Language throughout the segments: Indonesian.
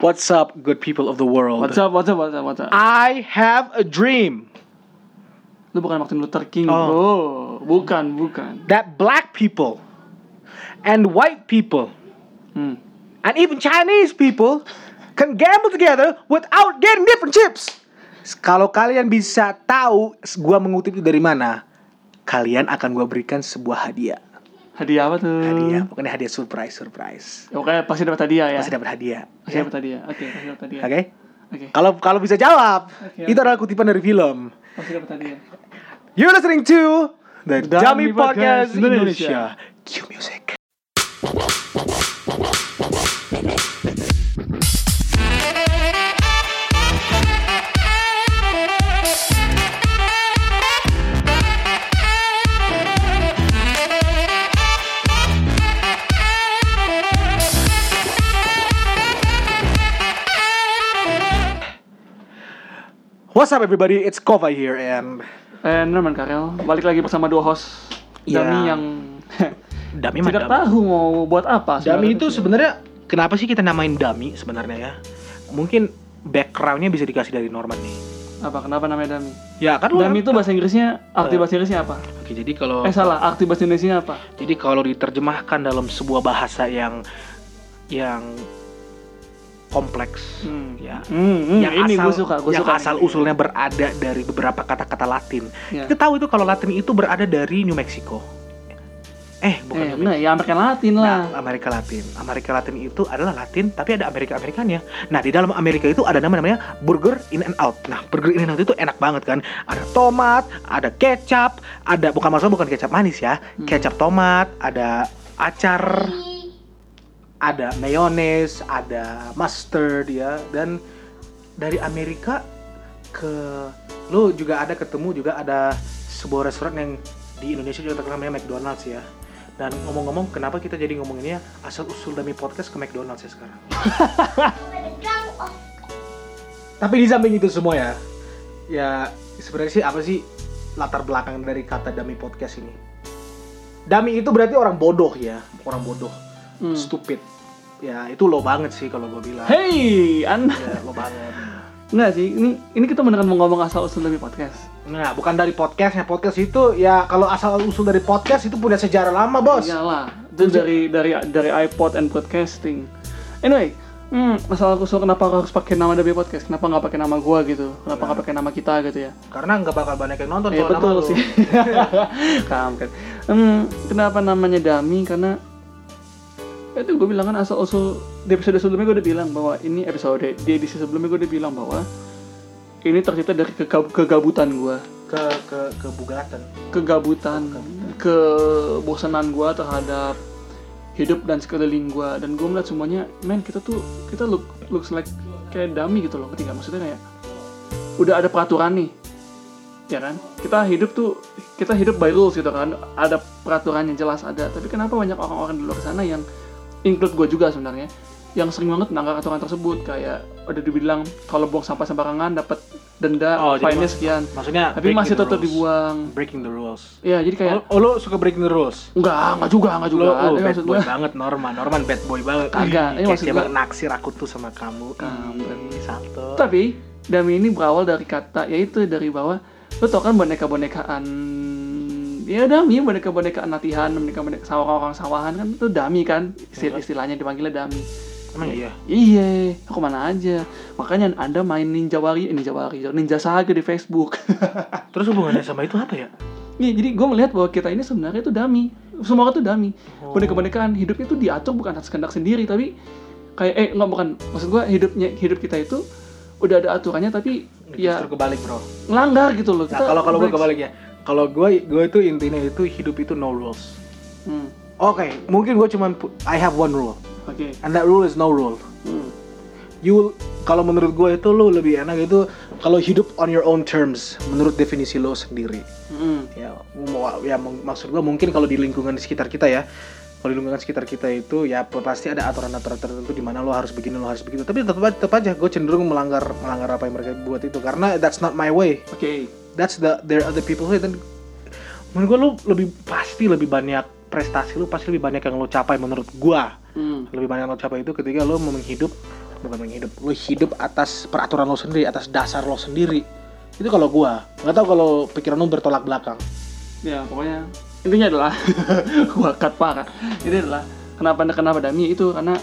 What's up, good people of the world? What's up, what's up, what's up, what's up? I have a dream Lu bukan Martin Luther King, Oh. bro. Bukan, bukan. that black people and white people Hmm. and even Chinese people can gamble together without getting different chips. Kalau kalian bisa tahu gua mengutip itu dari mana, kalian akan gua berikan sebuah hadiah. Hadiah apa tuh? Hadiah, pokoknya hadiah surprise, surprise. Oke, pasti dapat hadiah ya. Pasti dapat hadiah. Pasti ya. dapat hadiah. Oke, pasti dapat hadiah. Oke? Oke. Kalau kalau bisa jawab, Oke, itu adalah kutipan dari film. Pasti dapat hadiah. You're listening to the Dummy Dummy Podcast Podcast Indonesia. Indonesia. Cue music. What's up everybody? It's Kova here and Eh, Norman Karel, balik lagi bersama dua host Iya. Dami yang mah tidak tahu mau buat apa. Sebenarnya. itu sebenarnya kenapa sih kita namain dummy sebenarnya ya? Mungkin backgroundnya bisa dikasih dari Norman nih. apa? Kenapa namanya Dami? Ya kan Dami itu bahasa Inggrisnya, arti Eh. bahasa Inggrisnya apa? Oke, jadi kalau Eh salah, arti bahasa Indonesia apa? jadi kalau diterjemahkan dalam sebuah bahasa yang yang kompleks Hmm. ya Hmm, hmm, yang ini asal, gue suka, gue yang suka. asal nih. usulnya berada dari beberapa kata-kata Latin. Ya. Kita tahu itu kalau Latin itu berada dari New Mexico. Eh, bukan Eh, New nah, ya Amerika Latin lah. Nah, Amerika Latin. Amerika Latin itu adalah Latin, tapi ada Amerika Amerikanya. Nah, di dalam Amerika itu ada nama namanya Burger In and Out. Nah, Burger In and Out itu enak banget kan. Ada tomat, ada kecap, ada bukan masalah bukan kecap manis ya. Hmm. Kecap tomat, ada acar, ada mayones, ada mustard ya, dan dari Amerika ke lu juga ada ketemu juga ada sebuah restoran yang di Indonesia juga terkenal namanya McDonald's ya. Dan ngomong-ngomong, kenapa kita jadi ngomonginnya asal usul demi podcast ke McDonald's ya sekarang? Tapi di samping itu semua ya, ya sebenarnya sih apa sih latar belakang dari kata dummy podcast ini? Dummy itu berarti orang bodoh ya, orang bodoh, Hmm. stupid. Ya itu lo banget sih kalau gue bilang. Hey, Anda. Ya, lo banget. Enggak sih, ini ini kita beneran mau ngomong asal usul dari podcast. Nah, bukan dari podcastnya. Podcast itu ya kalau asal usul dari podcast itu punya sejarah lama, bos. Iyalah, itu dari dari dari iPod and podcasting. Anyway, hmm, asal usul kenapa harus pakai nama dari podcast? Kenapa nggak pakai nama gua gitu? Kenapa nggak pakai nama kita gitu ya? Karena nggak bakal banyak yang nonton Iya nama betul sih. Kamu kan. Hmm, kenapa namanya Dami? Karena itu gue bilang kan asal usul di episode sebelumnya gue udah bilang bahwa ini episode di edisi sebelumnya gue udah bilang bahwa ini tercipta dari kegab- kegabutan gue ke ke ke Bugatan. kegabutan. kebosanan gue terhadap hidup dan sekeliling gue dan gue melihat semuanya men kita tuh kita look looks like kayak dummy gitu loh. Ketika maksudnya kayak udah ada peraturan nih. Ya kan? Kita hidup tuh kita hidup by rules gitu kan. Ada peraturan yang jelas ada. Tapi kenapa banyak orang-orang di luar sana yang include gue juga sebenarnya yang sering banget melanggar aturan tersebut kayak udah dibilang kalau buang sampah sembarangan dapat denda Oh, fine-nya mas- sekian Maksudnya tapi masih tetap rules. dibuang breaking the rules. ya jadi kayak Oh, oh, lo suka breaking the rules? Enggak, enggak juga, enggak juga. Lo, bad maksud boy gua, banget Norman. Norman bad boy banget. Kagak, ini maksud gua- naksir aku tuh sama kamu. Kamu. Ih, salto. tapi Dami ini berawal dari kata yaitu dari bawah lo tau kan boneka-bonekaan ya Dami boneka-bonekaan latihan boneka-boneka sawah orang sawahan kan itu Dami kan Istilah, istilahnya dipanggilnya Dami Emang iya. iya aku mana aja makanya anda main Ninja Warrior eh, Ninja Warrior Ninja Saga di Facebook Terus hubungannya sama itu apa ya? Iya, jadi gue melihat bahwa kita ini sebenarnya itu dami. Semua orang itu dami. Oh. Boneka-bonekaan hidupnya itu diatur bukan atas kehendak sendiri, tapi kayak eh nggak bukan maksud gue hidupnya hidup kita itu udah ada aturannya tapi ya Justru kebalik, Bro. ngelanggar gitu loh. Nah, kalau kalau gue kebalik ya. Kalau gue gue itu intinya itu hidup itu no rules. Hmm, Oke, mungkin gue cuman I have one rule. Oke. And that rule is no rule. Hmm. You kalau menurut gue itu lo lebih enak itu kalau hidup on your own terms menurut definisi lo sendiri. Hmm. Ya, ya mak- maksud gue mungkin kalau di lingkungan di sekitar kita ya, kalau di lingkungan sekitar kita itu ya pasti ada aturan-aturan tertentu di mana lo harus begini lo harus begitu. Tapi tetap tetap aja gue cenderung melanggar melanggar apa yang mereka buat itu karena that's not my way. Oke. That's the there are other people way dan menurut gue lo lebih pasti lebih banyak prestasi lo pasti lebih banyak yang lo capai menurut gue Hmm. lebih banyak yang lo capai itu ketika lo menghidup bukan menghidup lu hidup atas peraturan lo sendiri atas dasar lo sendiri. Itu kalau gua. Nggak tahu kalau pikiran lu bertolak belakang. Ya pokoknya intinya adalah gua cut parah. Ini adalah kenapa kenapa dami itu karena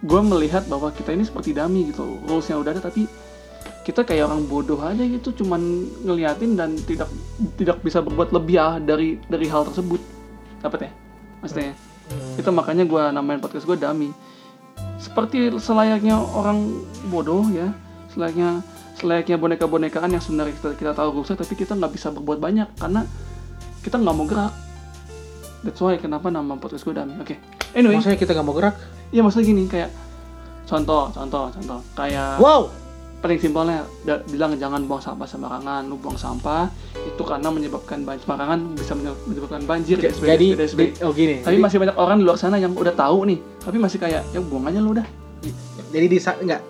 gue melihat bahwa kita ini seperti dami gitu. Rulesnya udah ada tapi kita kayak orang bodoh aja gitu cuman ngeliatin dan tidak tidak bisa berbuat lebih ah dari dari hal tersebut. Dapat ya? Maksudnya itu makanya gue namain podcast gue dami. Seperti selayaknya orang bodoh ya selayaknya selayaknya boneka-bonekaan yang sebenarnya kita, kita tahu rusak tapi kita nggak bisa berbuat banyak karena kita nggak mau gerak. That's why kenapa nama podcast gue dami. Oke. Anyway. Maksudnya kita nggak mau gerak? Iya maksudnya gini kayak contoh, contoh, contoh. Kayak wow paling simpelnya da- bilang jangan buang sampah sembarangan. Lu buang sampah itu karena menyebabkan banjir. Sembarangan bisa menye- menyebabkan banjir DSB, jadi di- oh gini. Tapi jadi, masih banyak orang di luar sana yang udah tahu nih, tapi masih kayak ya buang aja lu udah. jadi di enggak.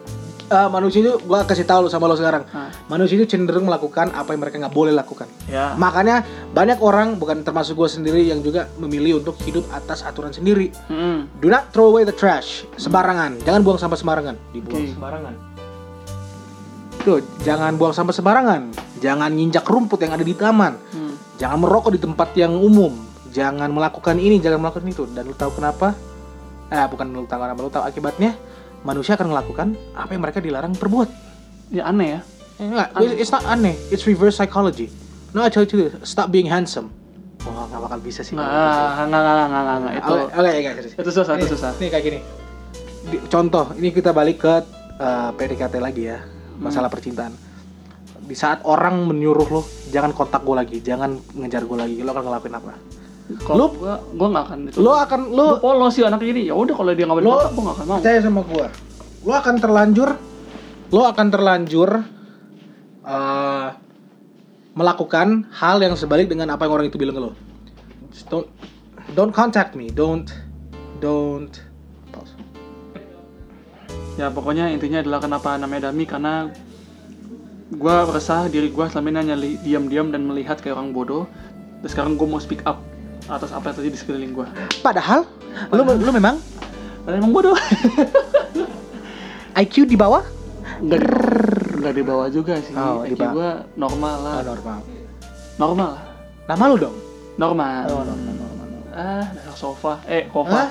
Eh, manusia itu gua kasih tahu lu sama lo sekarang. Nah, manusia itu cenderung melakukan apa yang mereka nggak boleh lakukan. Ya. makanya banyak orang bukan termasuk gue sendiri yang juga memilih untuk hidup atas aturan sendiri. Mm-mm. do not throw away the trash. Sembarangan. Jangan buang sampah sembarangan. Dibuang. Oke. sembarangan tuh jangan buang sampah sembarangan. Jangan nginjak rumput yang ada di taman. Hmm. jangan merokok di tempat yang umum. Jangan melakukan ini jangan melakukan itu. Dan lu tahu kenapa? Eh bukan lu tahu kenapa lu tahu akibatnya. Manusia akan melakukan apa yang mereka dilarang perbuat. Ya aneh ya. Eh, enggak, it's not aneh. It's reverse psychology. No I tell you to stop being handsome. Wah nggak bakal bisa sih. Nggak, nggak nggak, nggak, nggak, nggak, nggak. Itu, Oke, oke, oke, serius. itu susah, Ini- itu susah. Ini kayak gini. Di- contoh, ini kita balik ke uh, PDKT lagi ya, masalah percintaan. Di saat orang menyuruh lo, jangan kontak gue lagi, jangan ngejar gue lagi, lo akan ngelakuin apa? Kalau gua, gua nggak akan itu. Lo akan lo polos sih anak ini. Ya udah kalau dia nggak Lo- kontak, gua nggak akan mau. percaya sama gue, lo akan terlanjur, lo akan terlanjur uh, melakukan hal yang sebalik dengan apa yang orang itu bilang ke lo. Just don't don't contact me, don't don't. Ya pokoknya intinya adalah kenapa namanya Dami karena gua resah diri gua selama ini hanya diam-diam dan melihat kayak orang bodoh. Dan sekarang gua mau speak up atas apa yang terjadi di sekeliling gua. Padahal, lu lu memang Padahal emang bodoh. IQ di bawah? Enggak di bawah juga sih. Oh, IQ bawah. gua normal lah. normal. Normal lah. Nama lu dong? Normal. normal, normal. Ah, dasar sofa. Eh, kofa.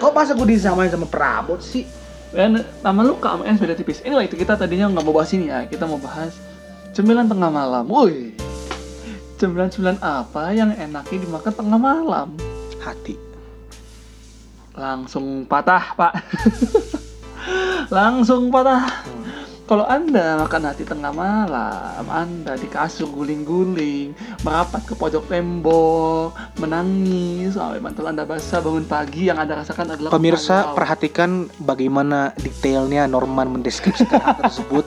Kok masa gue disamain sama perabot sih? Dan nama lu KMS beda tipis. Anyway, itu kita tadinya nggak mau bahas ini ya. Kita mau bahas cemilan tengah malam. Woi. Cemilan-cemilan apa yang enaknya dimakan tengah malam? Hati. Langsung patah, Pak. Langsung patah. Kalau Anda makan hati tengah malam, Anda di kasur guling-guling, merapat ke pojok tembok, menangis sampai mantel Anda basah bangun pagi yang Anda rasakan adalah Pemirsa, perhatikan bagaimana detailnya Norman mendeskripsikan hal tersebut.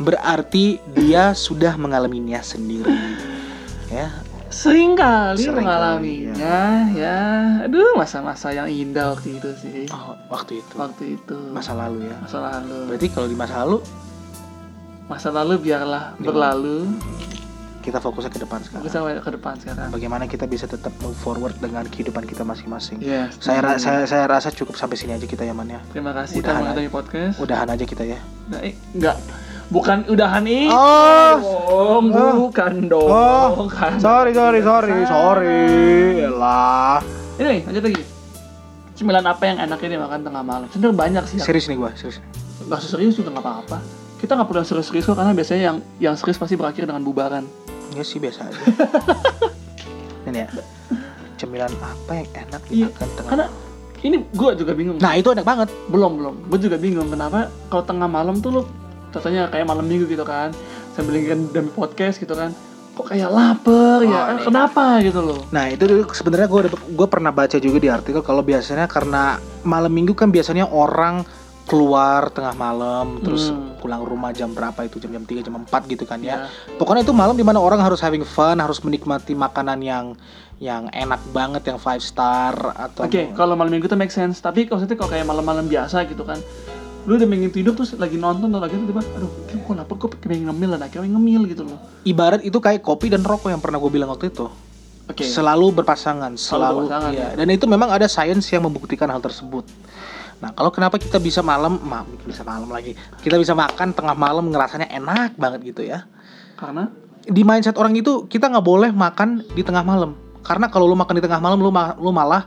Berarti dia sudah mengalaminya sendiri. Ya, sering kali Sering mengalaminya ya aduh masa-masa yang indah waktu itu sih oh, waktu itu. waktu itu Masa lalu ya. masa lalu Berarti kalau di masa lalu masa lalu biarlah berlalu kita fokusnya ke depan sekarang. kita ke depan sekarang Bagaimana kita bisa tetap move forward dengan kehidupan kita masing-masing. ya Saya, ra- saya saya rasa cukup sampai sini aja kita ya Man ya. terima kasih Udahan telah podcast Udahan aja kita ya. Nah, eh, enggak bukan udahan ini Oh. dong bukan dong Oh. kan Sorry, sorry, sorry, sorry. Lah. ini lanjut lagi cemilan apa yang enaknya dimakan tengah malam sebenarnya banyak sih Serius nih gua, serius. nggak serius juga nggak apa-apa kita nggak perlu yang serius-serius kok karena biasanya yang yang serius pasti berakhir dengan bubaran Enggak sih biasa aja. Ini ya. Cemilan apa yang enak Iya, dimakan tengah karena ini gue juga bingung Nah, itu enak banget. belum belum gue juga bingung kenapa kalau tengah malam tuh lo contohnya kayak malam minggu gitu kan sambil dengerin demi podcast gitu kan kok kayak lapar ya Oh, kan nih. kenapa gitu loh Nah, itu sebenarnya gua ada- gua pernah baca juga di artikel kalau biasanya karena malam Minggu kan biasanya orang keluar tengah malam terus Hmm. pulang rumah jam berapa itu jam jam 3 jam 4 gitu kan ya. ya Pokoknya itu malam di mana orang harus having fun, harus menikmati makanan yang yang enak banget yang five star atau oke kalau malam minggu tuh make sense tapi kalau maksudnya kalau kayak malam-malam biasa gitu kan lu udah pengen tidur terus lagi nonton atau lagi tiba aduh kok lapar kok pengen ngemil dan akhirnya ngemil gitu loh ibarat itu kayak kopi dan rokok yang pernah gue bilang waktu itu. oke Selalu berpasangan, selalu, berpasangan, iya. ya. Dan itu memang ada sains yang membuktikan hal tersebut. Nah, kalau kenapa kita bisa malam, ma bisa malam lagi. Kita bisa makan tengah malam ngerasanya enak banget gitu ya. Karena Di mindset orang itu kita nggak boleh makan di tengah malam. Karena kalau lu makan di tengah malam lu ma- lu malah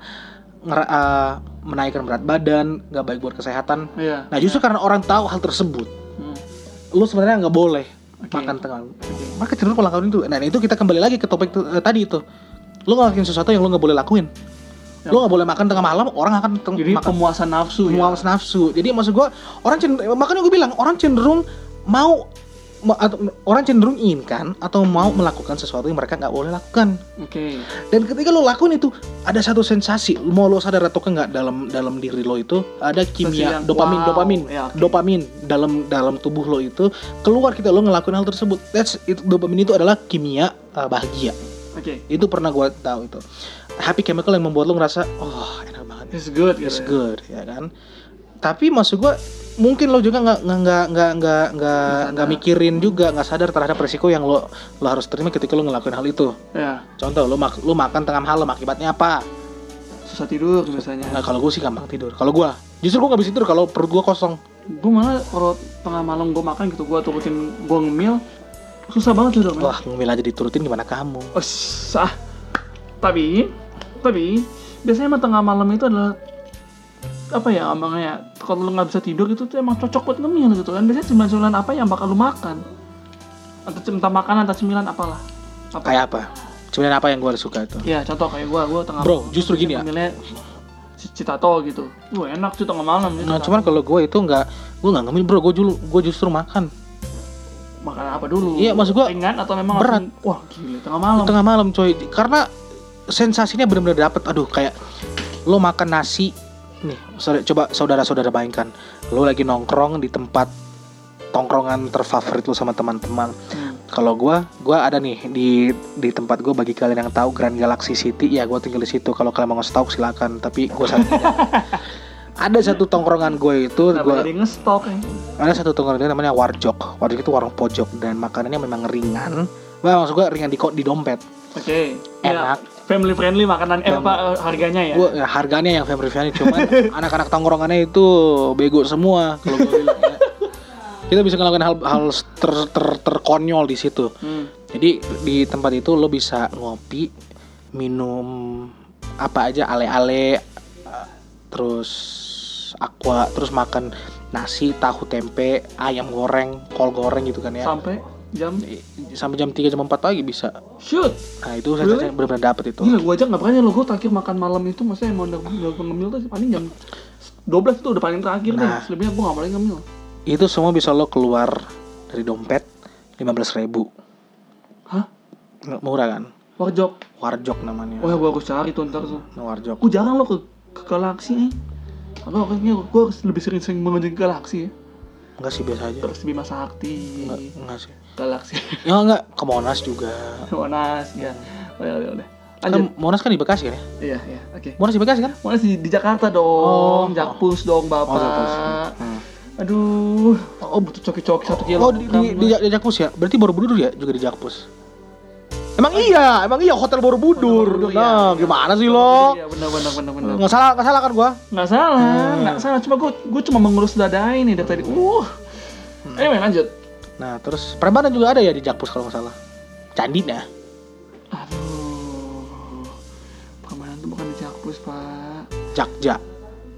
ngera- eh, menaikkan berat badan, nggak baik buat kesehatan. iya. Nah, justru karena orang tahu hal tersebut, Hmm. lu sebenarnya nggak boleh Oke. makan tengah malam. Maka cenderung melakukan itu. Nah, itu kita kembali lagi ke topik eh, tadi itu. Lu ngelakuin sesuatu yang lu nggak boleh lakuin. Ya. Lu nggak boleh makan tengah malam, orang akan teng- Jadi makan pemuasan nafsu ya. mual nafsu. Jadi maksud gua orang cenderung makanya gue bilang orang cenderung mau ma- atau orang cenderung inginkan atau mau melakukan sesuatu yang mereka nggak boleh lakukan. Oke. Dan ketika lo lakuin itu ada satu sensasi, mau lo sadar atau enggak dalam dalam diri lo itu ada kimia yang- dopamin, wow. dopamin, Ya, oke. dopamin dalam dalam tubuh lo itu keluar kita lo ngelakuin hal tersebut. That's itu dopamin itu adalah kimia uh, bahagia. Oke. Itu pernah gua tahu itu. Happy chemical yang membuat lo ngerasa oh enak banget. It's good It's ya. good ya kan. Tapi maksud gua mungkin lo juga nggak nggak nggak nggak nggak nggak mikirin juga nggak sadar terhadap resiko yang lo lo harus terima ketika lo ngelakuin hal itu. Ya, Contoh lo mak lo makan tengah malam akibatnya apa? susah tidur biasanya. Nah kalau gue sih gampang tidur. Kalau gue justru gue nggak bisa tidur kalau perut gue kosong. Gue malah kalau tengah malam gue makan gitu, gue turutin gue ngemil, susah banget tidur. Wah ngemil aja diturutin gimana kamu? Oh, sah. Tapi, tapi biasanya emang tengah malam itu adalah apa ya abangnya kalau lu nggak bisa tidur itu tuh emang cocok buat ngemil gitu kan biasanya cemilan-cemilan apa yang bakal lu makan atau entah makanan entah cemilan apalah apa Kayak apa? Sebenarnya apa yang gue suka itu? ya contoh kayak gua gua tengah Bro, justru gini ya. ngemilnya ci- citato gitu wah enak sih tengah malam gitu Nah cuman kalau gue itu nggak gue nggak ngemil bro. Gue dulu gue justru makan makan apa dulu Iya, maksud gua ringan atau memang berat. langsung, wah gila tengah malam tengah malam coy. Karena sensasinya benar-benar dapet. Aduh kayak lo makan nasi nih. Coba saudara-saudara bayangkan. Lo lagi nongkrong di tempat tongkrongan terfavorit lo sama teman-teman. Hmm. Kalau gua, gua ada nih di di tempat gua bagi kalian yang tahu Grand Galaxy City, ya gua tinggal di situ. Kalau kalian mau tahu silakan, tapi gua saat ada satu tongkrongan gue itu, gua ngestok ya? ada satu tongkrongan namanya Warjok. Warjok itu warung pojok dan makanannya memang ringan. Wah, maksud gua ringan di di dompet. Oke. Enak. Ya, family friendly makanan eh apa eh, harganya ya? Gua ya, harganya yang family friendly cuman anak-anak tongkrongannya itu bego semua kalau gua bilang ya. Kita bisa ngelakuin hal hal ter, ter, terkonyol di situ. Hmm. Jadi di tempat itu lo bisa ngopi, minum apa aja ale-ale, uh, terus aqua, terus makan nasi, tahu tempe, ayam goreng, kol goreng gitu kan ya. Sampai jam Sampai jam 3 jam 4 pagi bisa. shoot. Nah, itu saya Really? benar-benar dapet itu. Gila gua aja nggak berani lo gua terakhir makan malam itu maksudnya emang udah udah ngemil tuh paling jam 12 itu udah paling terakhir deh. Nah. Selebihnya gua nggak boleh ngemil. Itu semua bisa lo keluar dari dompet 15.000 ribu. Hah? Murah kan? Warjok. Warjok namanya. Oh ya gua harus cari tuh ntar tuh. Warjok. Gua jarang lo ke ke galaksi nih. Aku orangnya gua harus lebih sering-sering mengunjungi galaksi ya. Enggak sih biasa aja. Terus Bima Sakti. Enggak, enggak sih. Galaksi. Ya enggak ke Monas juga. Monas ya. Udah, udah, udah. Kan. Monas kan di Bekasi kan ya? Iya, iya. Oke. Monas di Bekasi kan? Monas di, di Jakarta dong. Oh. Jakpus dong, Bapak. Oh, Jakpus. Hmm. Aduh. Oh, butuh coki-coki satu kilo. Oh di, di, di, di Jakpus ya? Berarti Borobudur ya juga di Jakpus? Emang iya, emang iya hotel Borobudur. Borobudur, nah, iya. gimana sih lo? Iya, benar benar benar benar. Nggak salah, nggak salah kan gua? Nggak salah, Hmm. nggak salah. Cuma gue gue cuma mengurus dada ini dari tadi. Uh. Hmm. Anyway, lanjut. Nah, terus Prambanan juga ada ya di Jakpus kalau nggak salah. Candi nah. Aduh. Permainan tuh bukan di Jakpus, Pak. Jakja.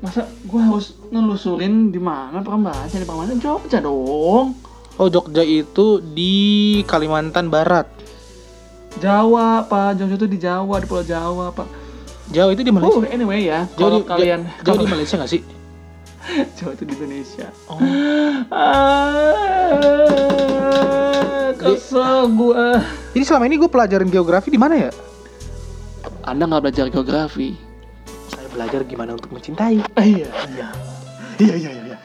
Masa gue harus nelusurin di mana Prambanan? Di Prambanan Jogja dong. Oh, Jogja itu di Kalimantan Barat. Jawa, Pak. Jogja itu di Jawa, di Pulau Jawa, Pak. Jawa itu di Malaysia. Uh, anyway ya, Jawa di, kalian Jawa di Malaysia nggak sih? Jawa itu di Indonesia. Oh. Ah, kesel gua. Jadi selama ini gue pelajarin geografi di mana ya? Anda nggak belajar geografi? Saya belajar gimana untuk mencintai. Ah, iya, iya. Iya, iya, iya.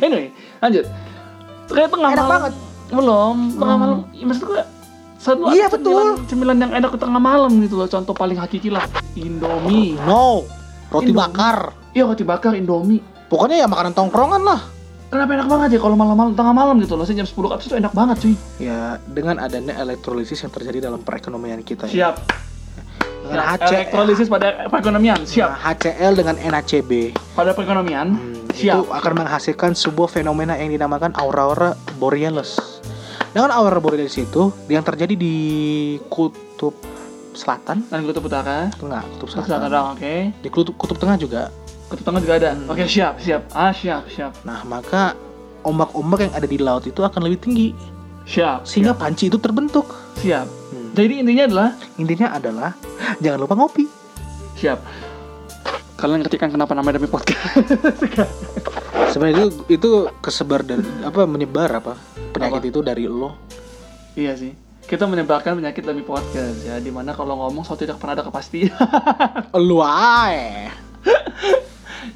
anyway, lanjut. Kayak tengah Enak malam. banget. Belum, tengah Hmm. malam. Ya, maksud gua satu Iya, cemilan, betul. cemilan yang enak di tengah malam gitu loh. Contoh paling hakiki lah, Indomie. No, roti Indomie. bakar. Iya, roti bakar Indomie. Pokoknya ya makanan tongkrongan lah. Kenapa enak banget ya kalau malam-malam tengah malam gitu loh. Saya jam 10 ke atas itu enak banget cuy. Ya, dengan adanya elektrolisis yang terjadi dalam perekonomian kita ya. Siap. Dengan Siap. HCL, Elektrolisis pada perekonomian. Siap. Nah, HCL dengan NACB. Pada perekonomian. Hmm, Siap. itu akan menghasilkan sebuah fenomena yang dinamakan aurora borealis. Dengan aurora borealis itu yang terjadi di kutub selatan, Dan kutub utara. tengah, kutub Kutub selatan. oke. Di kutub, kutub tengah juga. Kutub tengah juga ada. Hmm. Oke, siap, siap. Ah, siap, siap. Nah, maka ombak-ombak yang ada di laut itu akan lebih tinggi Siap. sehingga panci itu terbentuk. siap. Hmm. Jadi intinya adalah Intinya adalah jangan lupa ngopi. siap. Kalian ngerti kan kenapa namanya demi podcast? Sebenarnya itu itu kesebar dari apa menyebar apa penyakit itu dari lo. iya sih. Kita menyebarkan penyakit demi podcast ya, di mana kalau ngomong so tidak pernah ada kepastian. Lu ae.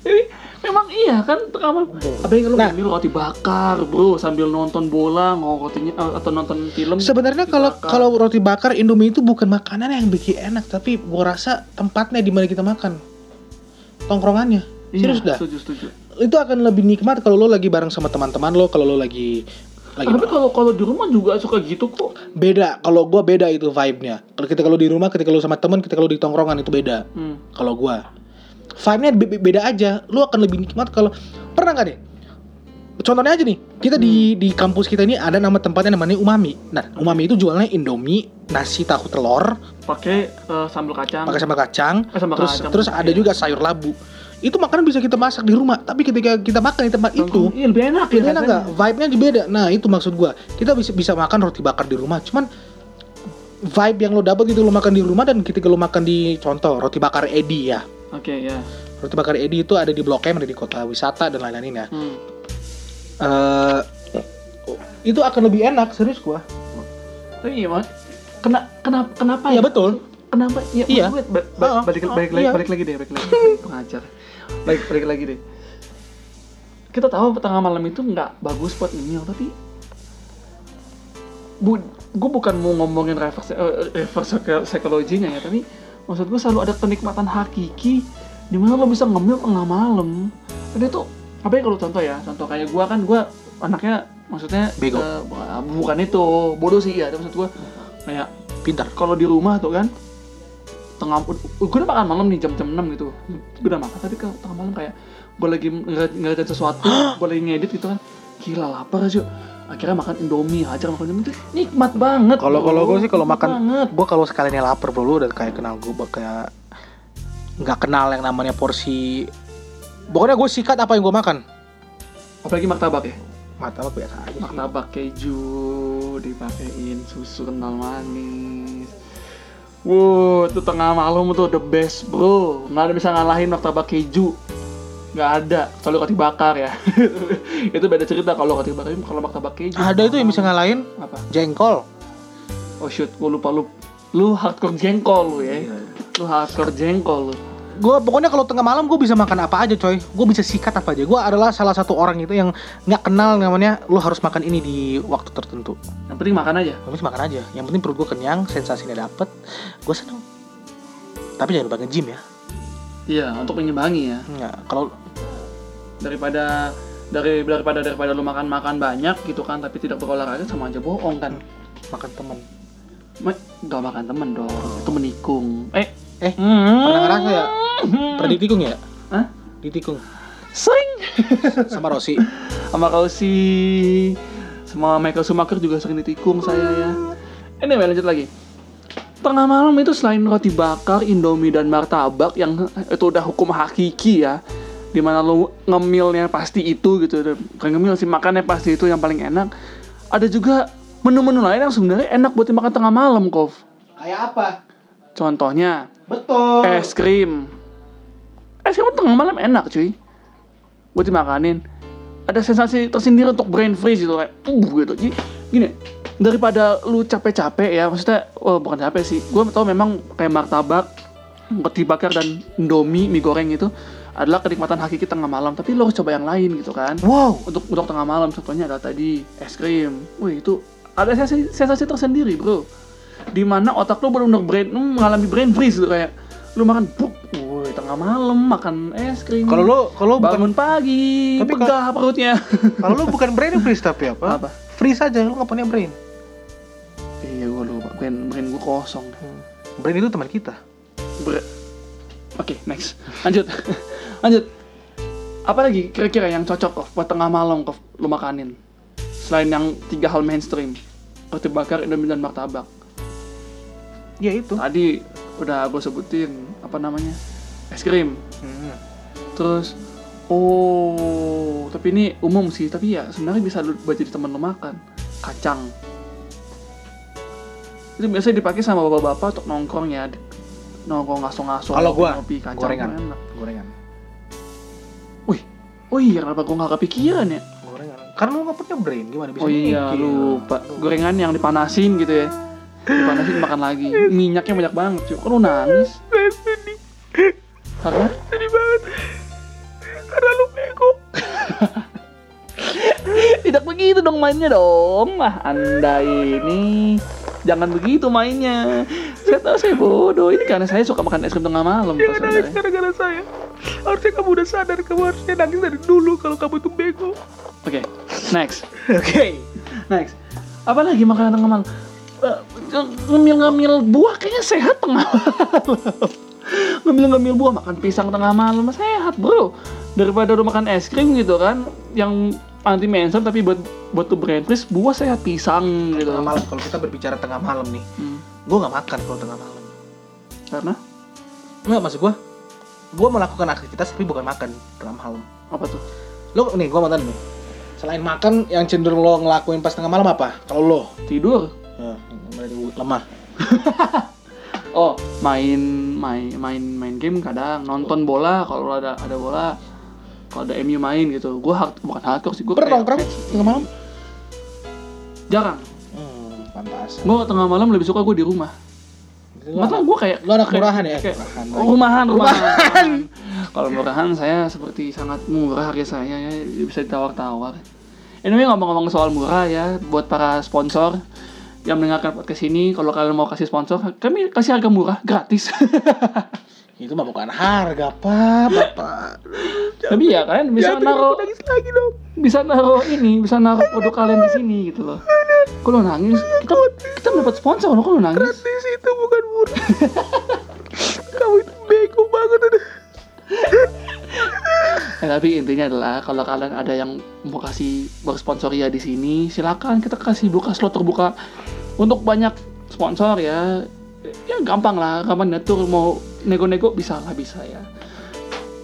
Jadi memang iya kan kamu apa yang lu Nah. ngambil roti bakar bro sambil nonton bola ngokotinya eh, atau nonton film Sebenarnya kalau kalau roti bakar Indomie itu bukan makanan yang bikin enak, tapi gua rasa tempatnya di mana kita makan. Tongkrongannya. Iya, Serius dah. setuju setuju Itu akan lebih nikmat kalau lo lagi bareng sama teman-teman lo, kalau lo lagi lagi tapi kalau kalau di rumah juga suka gitu kok beda. Kalau gua beda itu vibe-nya. Kalau kita kalau di rumah, ketika lo sama teman, ketika lo di tongkrongan itu beda. hmm. Kalau gua vibe-nya be- be- beda aja. Lu akan lebih nikmat kalau pernah nggak deh? Contohnya aja nih, kita di di kampus kita ini ada nama tempatnya namanya Umami. Nah, Umami itu jualnya Indomie, nasi tahu telur, pakai eh, sambal kacang pakai sambal kacang, Eh, sambal terus kacang, terus ada iya. juga sayur labu. Itu makanan bisa kita masak di rumah, tapi ketika kita makan di tempat itu, iya lebih enak ya Beda rasanya. nggak? Vibe-nya juga beda. Nah, itu maksud gua. Kita bisa bisa makan roti bakar di rumah, cuman vibe yang lo dapat itu lo makan di rumah dan ketika lo makan di contoh roti bakar Edi ya. oke ya Roti bakar Edi itu ada di Blok M, ada di kota wisata dan lain-lain ya. hmm. Eh, itu akan lebih enak, serius gua. tapi iya Mat. kena kenapa kenapa Iya ya betul. kenapa ya Iya. gue, Ah, balik ah, balik lagi iya. balik lagi deh balik lagi pengajar balik balik lagi deh kita tahu tengah malam itu nggak bagus buat ngemil tapi bu gue bukan mau ngomongin reverse eh, reverse psikologinya ya tapi maksud gue selalu ada kenikmatan hakiki di mana lo bisa ngemil tengah malam dan itu apa ya kalau contoh ya contoh kayak gue kan gue anaknya maksudnya Bego. eh, bukan itu bodoh sih ya tapi maksud gue kayak Pintar. kalau di rumah tuh kan tengah gue udah makan malam nih jam-jam 6 gitu. Gue udah makan tapi ke tengah malam kayak gue lagi ngeliat- ngeliatin sesuatu gue lagi ngedit gitu kan. Gila lapar aja. Akhirnya makan indomie hajar makan indomie. Itu nikmat banget Kalau kalau gue sih kalau makan, banget. gue kalau sekalinya lapar bro, lu udah kayak kenal gue kayak nggak kenal yang namanya porsi. Pokoknya gue sikat apa yang gue makan. apalagi martabak ya? Mata apa biasa aja martabak keju dipakein susu kental manis Wow, itu tengah malam tuh the best bro. Nggak ada bisa ngalahin martabak keju? Nggak ada, kecuali roti bakar ya. Itu beda cerita kalau roti bakar kalau martabak keju Ada itu yang bisa ngalahin Apa? jengkol. Oh shoot, gue lupa lu Lu hardcore jengkol lu ya. Lu hardcore jengkol lu Gue pokoknya kalau tengah malam gue bisa makan apa aja coy. Gue bisa sikat apa aja. Gue adalah salah satu orang itu yang nggak kenal namanya. Lu harus makan ini di waktu tertentu. Yang penting makan aja Gue bisa makan aja. Yang penting perut gue kenyang, sensasinya dapet. Gue seneng. Tapi jangan lupa nge-gym ya. Iya, untuk menyimbangi ya Nggak, kalau Daripada dari daripada daripada lu makan makan banyak gitu kan tapi tidak berolahraga sama aja bohong kan makan temen. Ma- Gak makan temen dong, itu menikung. Eh, Eh, hmm. pernah ngerasa ya? Pernah ditikung ya? Hah? Ditikung. Sering. Sama Rosi. Sama Kausi, sama Michael Schumacher juga sering ditikung saya ya. Anyway, lanjut lagi. Tengah malam itu selain roti bakar, indomie dan martabak yang itu udah hukum hakiki ya. Di mana lu ngemilnya pasti itu gitu. Bukan ngemil sih, makannya pasti itu yang paling enak. Ada juga menu-menu lain yang sebenarnya enak buat dimakan tengah malam, Kov. Kayak apa? Contohnya, Betul. es krim es krim tengah malam enak cuy. Buat dimakanin. Ada sensasi tersendiri untuk brain freeze gitu kayak uh gitu. Jadi gini daripada lu capek-capek ya maksudnya oh, bukan capek sih. Gue tau memang kayak martabak roti bakar dan indomie mie goreng itu adalah kenikmatan hakiki tengah malam. Tapi lo harus coba yang lain gitu kan. Wow. untuk untuk tengah malam contohnya adalah tadi es krim. Wih itu ada sensasi, sensasi tersendiri bro. Di mana otak lu benar-benar brain lu mengalami brain freeze gitu kayak lu makan buk tengah malam makan es krim Kalau lu kalau lu bukan bangun pagi Tapi pegah perutnya. kalau lu bukan brain freeze tapi apa? apa? Freeze aja, lu nggak punya brain. iya gua lupa. Brain brain gua kosong. Brain itu teman kita. Oke next. Lanjut. Lanjut. Apa lagi kira-kira yang cocok Kof, buat tengah malam Kof, lu makanin? Selain yang tiga hal mainstream. Roti bakar indomie dan martabak. Ya itu. tadi udah gue sebutin apa namanya es krim Hmm. terus oh tapi ini umum sih tapi ya sebenarnya bisa lu buat jadi teman lu makan kacang itu biasanya dipakai sama bapak-bapak untuk nongkrong ya nongkrong ngaso-ngaso Kalau gua ngopi kacang gorengan. enak. Gorengan. wih oh iya kenapa gua nggak kepikiran ya Gorengan. Karena lu nggak punya brain gimana bisa oh iya mikir? lupa gorengan yang dipanasin gitu ya dipanasin makan lagi minyaknya banyak banget cuy kok lu nangis karena Sedih banget. Karena lu bego. Tidak begitu dong mainnya dong. Wah, Anda ini jangan begitu mainnya. Saya tahu saya bodoh. Ini karena saya suka makan es krim tengah malam. Jangan nangis gara-gara saya. Harusnya kamu udah sadar kamu harusnya nangis dari dulu kalau kamu tuh bego. Oke, next. Oke. Next. Apa lagi makanan tengah malam? Eh, Ngemil-ngemil buah kayaknya sehat tengah malam. Ngemil-ngemil buah makan pisang tengah malam sehat, Bro. Daripada lu makan es krim gitu kan yang anti mainstream tapi buat buat tuh brain freeze buah sehat pisang gitu. Tengah malam kalau kita berbicara tengah malam nih, Hmm. gue nggak makan kalau tengah malam. Karena Nggak maksud gue, gue melakukan aktivitas tapi bukan makan tengah malam. apa tuh? Lo nih gue mau tanya nih, selain makan yang cenderung lo ngelakuin pas tengah malam apa? Kalau lo, Tidur. ya, lemah. Oh, main main main main game kadang nonton bola kalau ada ada bola. Kalau ada MU main gitu. Gua hard, bukan hardcore sih, gua Pernah nongkrong tengah malam? jarang. Hmm, pantas. Gua tengah malam lebih suka gua di rumah. Malah gua kayak Lo anak kayak- murahan ya? kayak- Murahan. Oh, rumahan, rumahan. Kalau murahan saya seperti sangat murah harga saya ya bisa ditawar-tawar. Anyway ngomong-ngomong soal murah ya buat para sponsor yang mendengarkan podcast ini kalau kalian mau kasih sponsor kami kasih harga murah gratis. Itu mah bukan harga, Pak, Bapak. Tapi ya kan bisa naruh lagi dong. bisa naruh ini bisa naruh produk kalian di sini gitu loh. Kalau nangis kita kita dapat sponsor loh kalau nangis. Gratis itu bukan murah. Kamu itu bego banget udah. Eh, tapi intinya adalah kalau kalian ada yang mau kasih bersponsor ya di sini silakan kita kasih buka slot terbuka untuk banyak sponsor ya. Ya gampang lah, gampang ngatur mau nego-nego bisa lah bisa ya.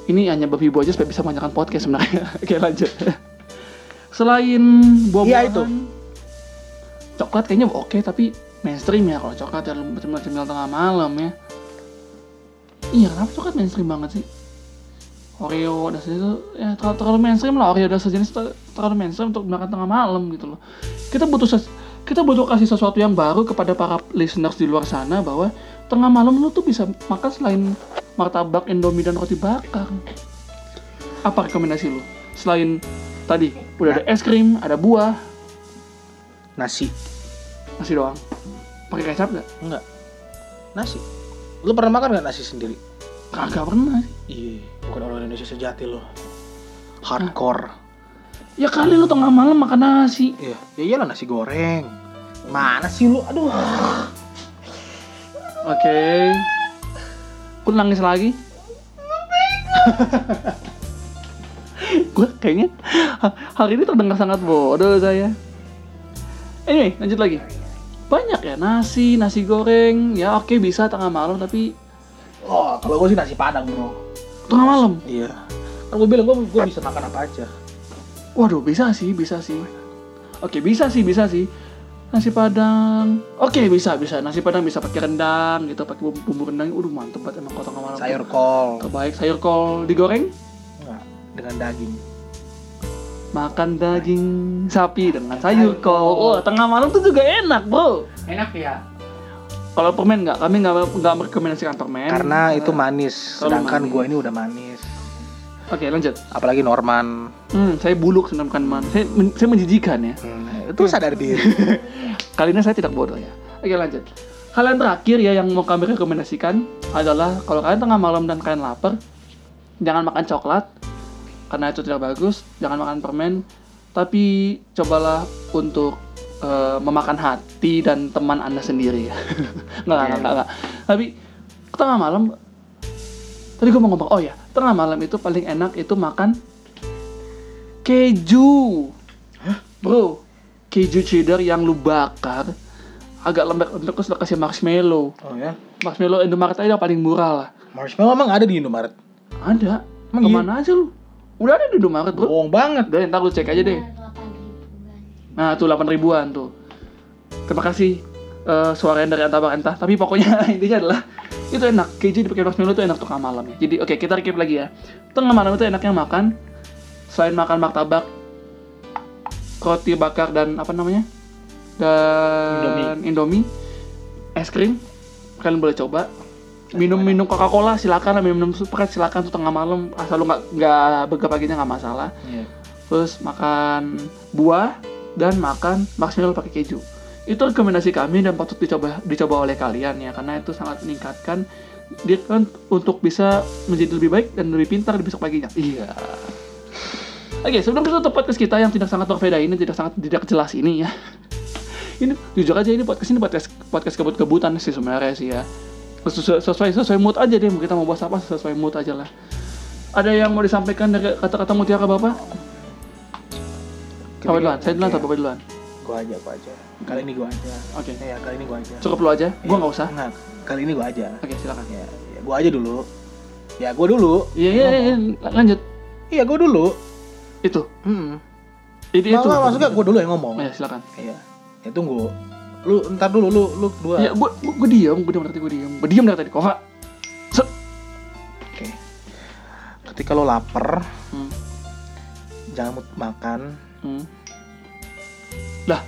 Ini hanya babi aja supaya bisa banyakkan podcast sebenarnya. Oke lanjut. Selain buah-buahan, Iya, itu. coklat kayaknya oke tapi mainstream ya kalau coklat ya cemil-cemil tengah malam ya. Iya kenapa coklat mainstream banget sih? Oreo dan sejenis itu ya terlalu, terlalu mainstream lah Oreo dan sejenis ter- terlalu mainstream untuk makan tengah malam gitu loh. Kita butuh kita butuh kasih sesuatu yang baru kepada para listeners di luar sana bahwa tengah malam lu tuh bisa makan selain martabak, indomie dan roti bakar. Apa rekomendasi lu? Selain tadi udah ada es krim, ada buah, Nasi. nasi doang. Pakai kecap gak? Enggak. Nasi. Lu pernah makan gak nasi sendiri? Kagak pernah. Iya, bukan orang Indonesia sejati lo. Hardcore. Ya kali lu tengah malam makan nasi. Iya, ya iyalah nasi goreng. Mana sih lu? Aduh. Oke. Lu nangis lagi? gue kayaknya ha- hari ini terdengar sangat bodoh saya. Anyway, lanjut lagi. Banyak ya nasi, nasi goreng. Ya oke bisa tengah malam tapi kalau gue sih nasi padang, Bro. tengah malam. Iya. Kan gue bilang gue gue bisa makan apa aja. Waduh, bisa sih, bisa sih. Oke, bisa sih, bisa sih. Nasi padang. Oke, bisa, bisa. Nasi padang bisa pakai rendang gitu, pakai bumbu, bumbu rendang. Udah mantep banget emang tengah malam. Sayur kol. Terbaik sayur kol digoreng. Enggak, dengan daging. Makan daging sapi dengan sayur kol. Oh, tengah malam tuh juga enak, bro. Enak ya. Kalau permen nggak, kami nggak nggak merekomendasikan permen. Karena itu manis, sedangkan gue ini udah manis. Oke, lanjut. Apalagi Norman. Hmm, saya buluk sedangkan man. Saya, men- saya menjijikan ya. Hmm, itu sadar diri. Kali ini saya tidak bodoh ya. Oke lanjut. Hal yang terakhir ya yang mau kami rekomendasikan adalah kalau kalian tengah malam dan kalian lapar, jangan makan coklat karena itu tidak bagus. Jangan makan permen, tapi cobalah untuk eh, memakan hati dan teman anda sendiri ya. nggak, nggak, nggak, nggak. Tapi tengah malam, tadi gue mau ngomong, oh ya, tengah malam itu paling enak itu makan keju. Bro, keju cheddar yang lu bakar agak lembek-lembek terus lu kasih marshmallow. Oh ya. Marshmallow Indomaret aja yang paling murah lah. Marshmallow emang ada di Indomaret? Ada. Emang iya? Ke mana aja lu? Udah ada di Indomaret, bro. Bohong banget. Udah, ntar lu cek aja deh. Nah, tuh 8 ribuan tuh. Terima kasih eh, suara yang dari antabak entah. Tapi pokoknya intinya adalah itu enak. Keju dipakai marshmallow itu enak tuh malam ya. Jadi oke kita recap lagi ya. Tengah malam itu enaknya makan selain makan martabak, roti bakar dan apa namanya? Dan Indomie, es krim. Kalian boleh coba. Minum-minum Coca-Cola silakan lah minum Sprite silakan tuh tengah malam asal lu nggak nggak paginya nggak masalah Iya. terus makan buah dan makan marshmallow pakai keju. Itu rekomendasi kami dan patut dicoba dicoba oleh kalian ya karena itu sangat meningkatkan dia kan untuk bisa menjadi lebih baik dan lebih pintar di besok paginya. Iya. Oke sebelum kita tutup podcast kita yang tidak sangat berbeda ini tidak sangat tidak jelas ini ya. Ini jujur aja ini podcast ini podcast podcast kebut-kebutan sih sebenarnya sih ya. Sesuai, sesuai sesuai mood aja deh kita mau bahas apa sesuai mood aja lah. Ada yang mau disampaikan dari kata-kata mutiara bapak Bapak duluan, saya duluan atau Bapak duluan? Gua aja, gua aja. Kali ini gua aja. Oke. Ya, kali ini gua aja. Cukup lu aja, gua nggak usah. Enggak, kali ini gua aja. Oke, silakan. Ya, ya gua aja dulu. Ya, gua dulu. Iya, iya, iya, lanjut. Iya, gua dulu. Itu. Hmm. Itu itu. Maksudnya gua dulu yang ngomong. Ya, silakan. Iya. Ya tunggu. Lu ntar dulu lu lu dua. Ya, gua gua, gua diam, gua diam dari tadi gua diam. Gua diam dari tadi. Kok. Oke. Ketika lo lapar, Hmm. jangan mut- makan. Hmm. Lah,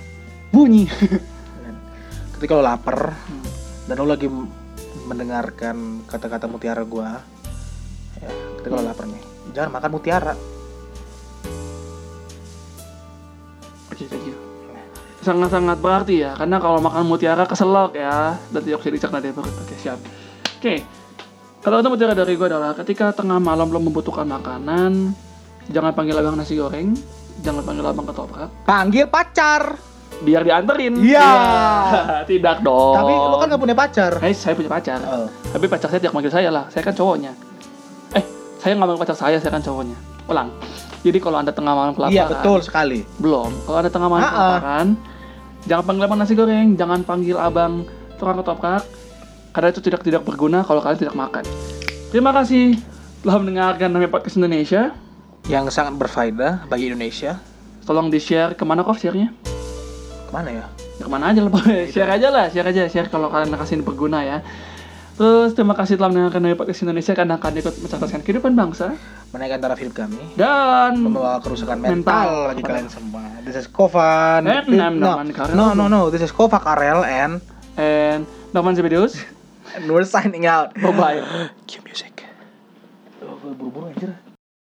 bunyi. Ketika lo lapar Hmm. dan lo lagi mendengarkan kata-kata mutiara gua, ya, ketika lo Hmm. lapar nih, jangan makan mutiara. Sangat-sangat berarti ya, karena kalau makan mutiara keselak ya, dan tidak bisa dicerna dari perut. Oke, siap. Oke, kalau kata mutiara dari gue adalah ketika tengah malam lo membutuhkan makanan, jangan panggil abang nasi goreng, jangan panggil abang ketoprak, Panggil pacar. biar dianterin. Iya. Iya. tidak dong. Tapi lo kan gak punya pacar. Eh, saya punya pacar. Oh. Tapi pacar saya tidak manggil saya lah. Saya kan cowoknya. Eh, saya nggak manggil pacar saya, saya kan cowoknya. Ulang. Jadi kalau anda tengah malam kelaparan, Iya betul sekali. belum. Kalau anda tengah malam Ah, ah. kelaparan, jangan panggil abang nasi goreng, jangan panggil abang tukang ketoprak, karena itu tidak tidak berguna kalau kalian tidak makan. Terima kasih telah mendengarkan namanya podcast Indonesia. Yang sangat berfaedah bagi Indonesia. Tolong di share ke mana kok share-nya? Ke mana ya? Ya ke mana aja lah, share aja lah, share aja, share kalau kalian merasa ini berguna ya. Terus terima kasih telah mendengarkan dari podcast Indonesia karena akan ikut mencerdaskan kehidupan bangsa Menaikkan taraf hidup kami. dan Membawa kerusakan mental, Mental. bagi kalian semua. This is Kovan. Eh, Thi- nam- no, Karel. no, no, no. This is Kova Karel and and Norman Zebedeus. we're signing out. Bye bye. Cue music. Oh, buru-buru anjir.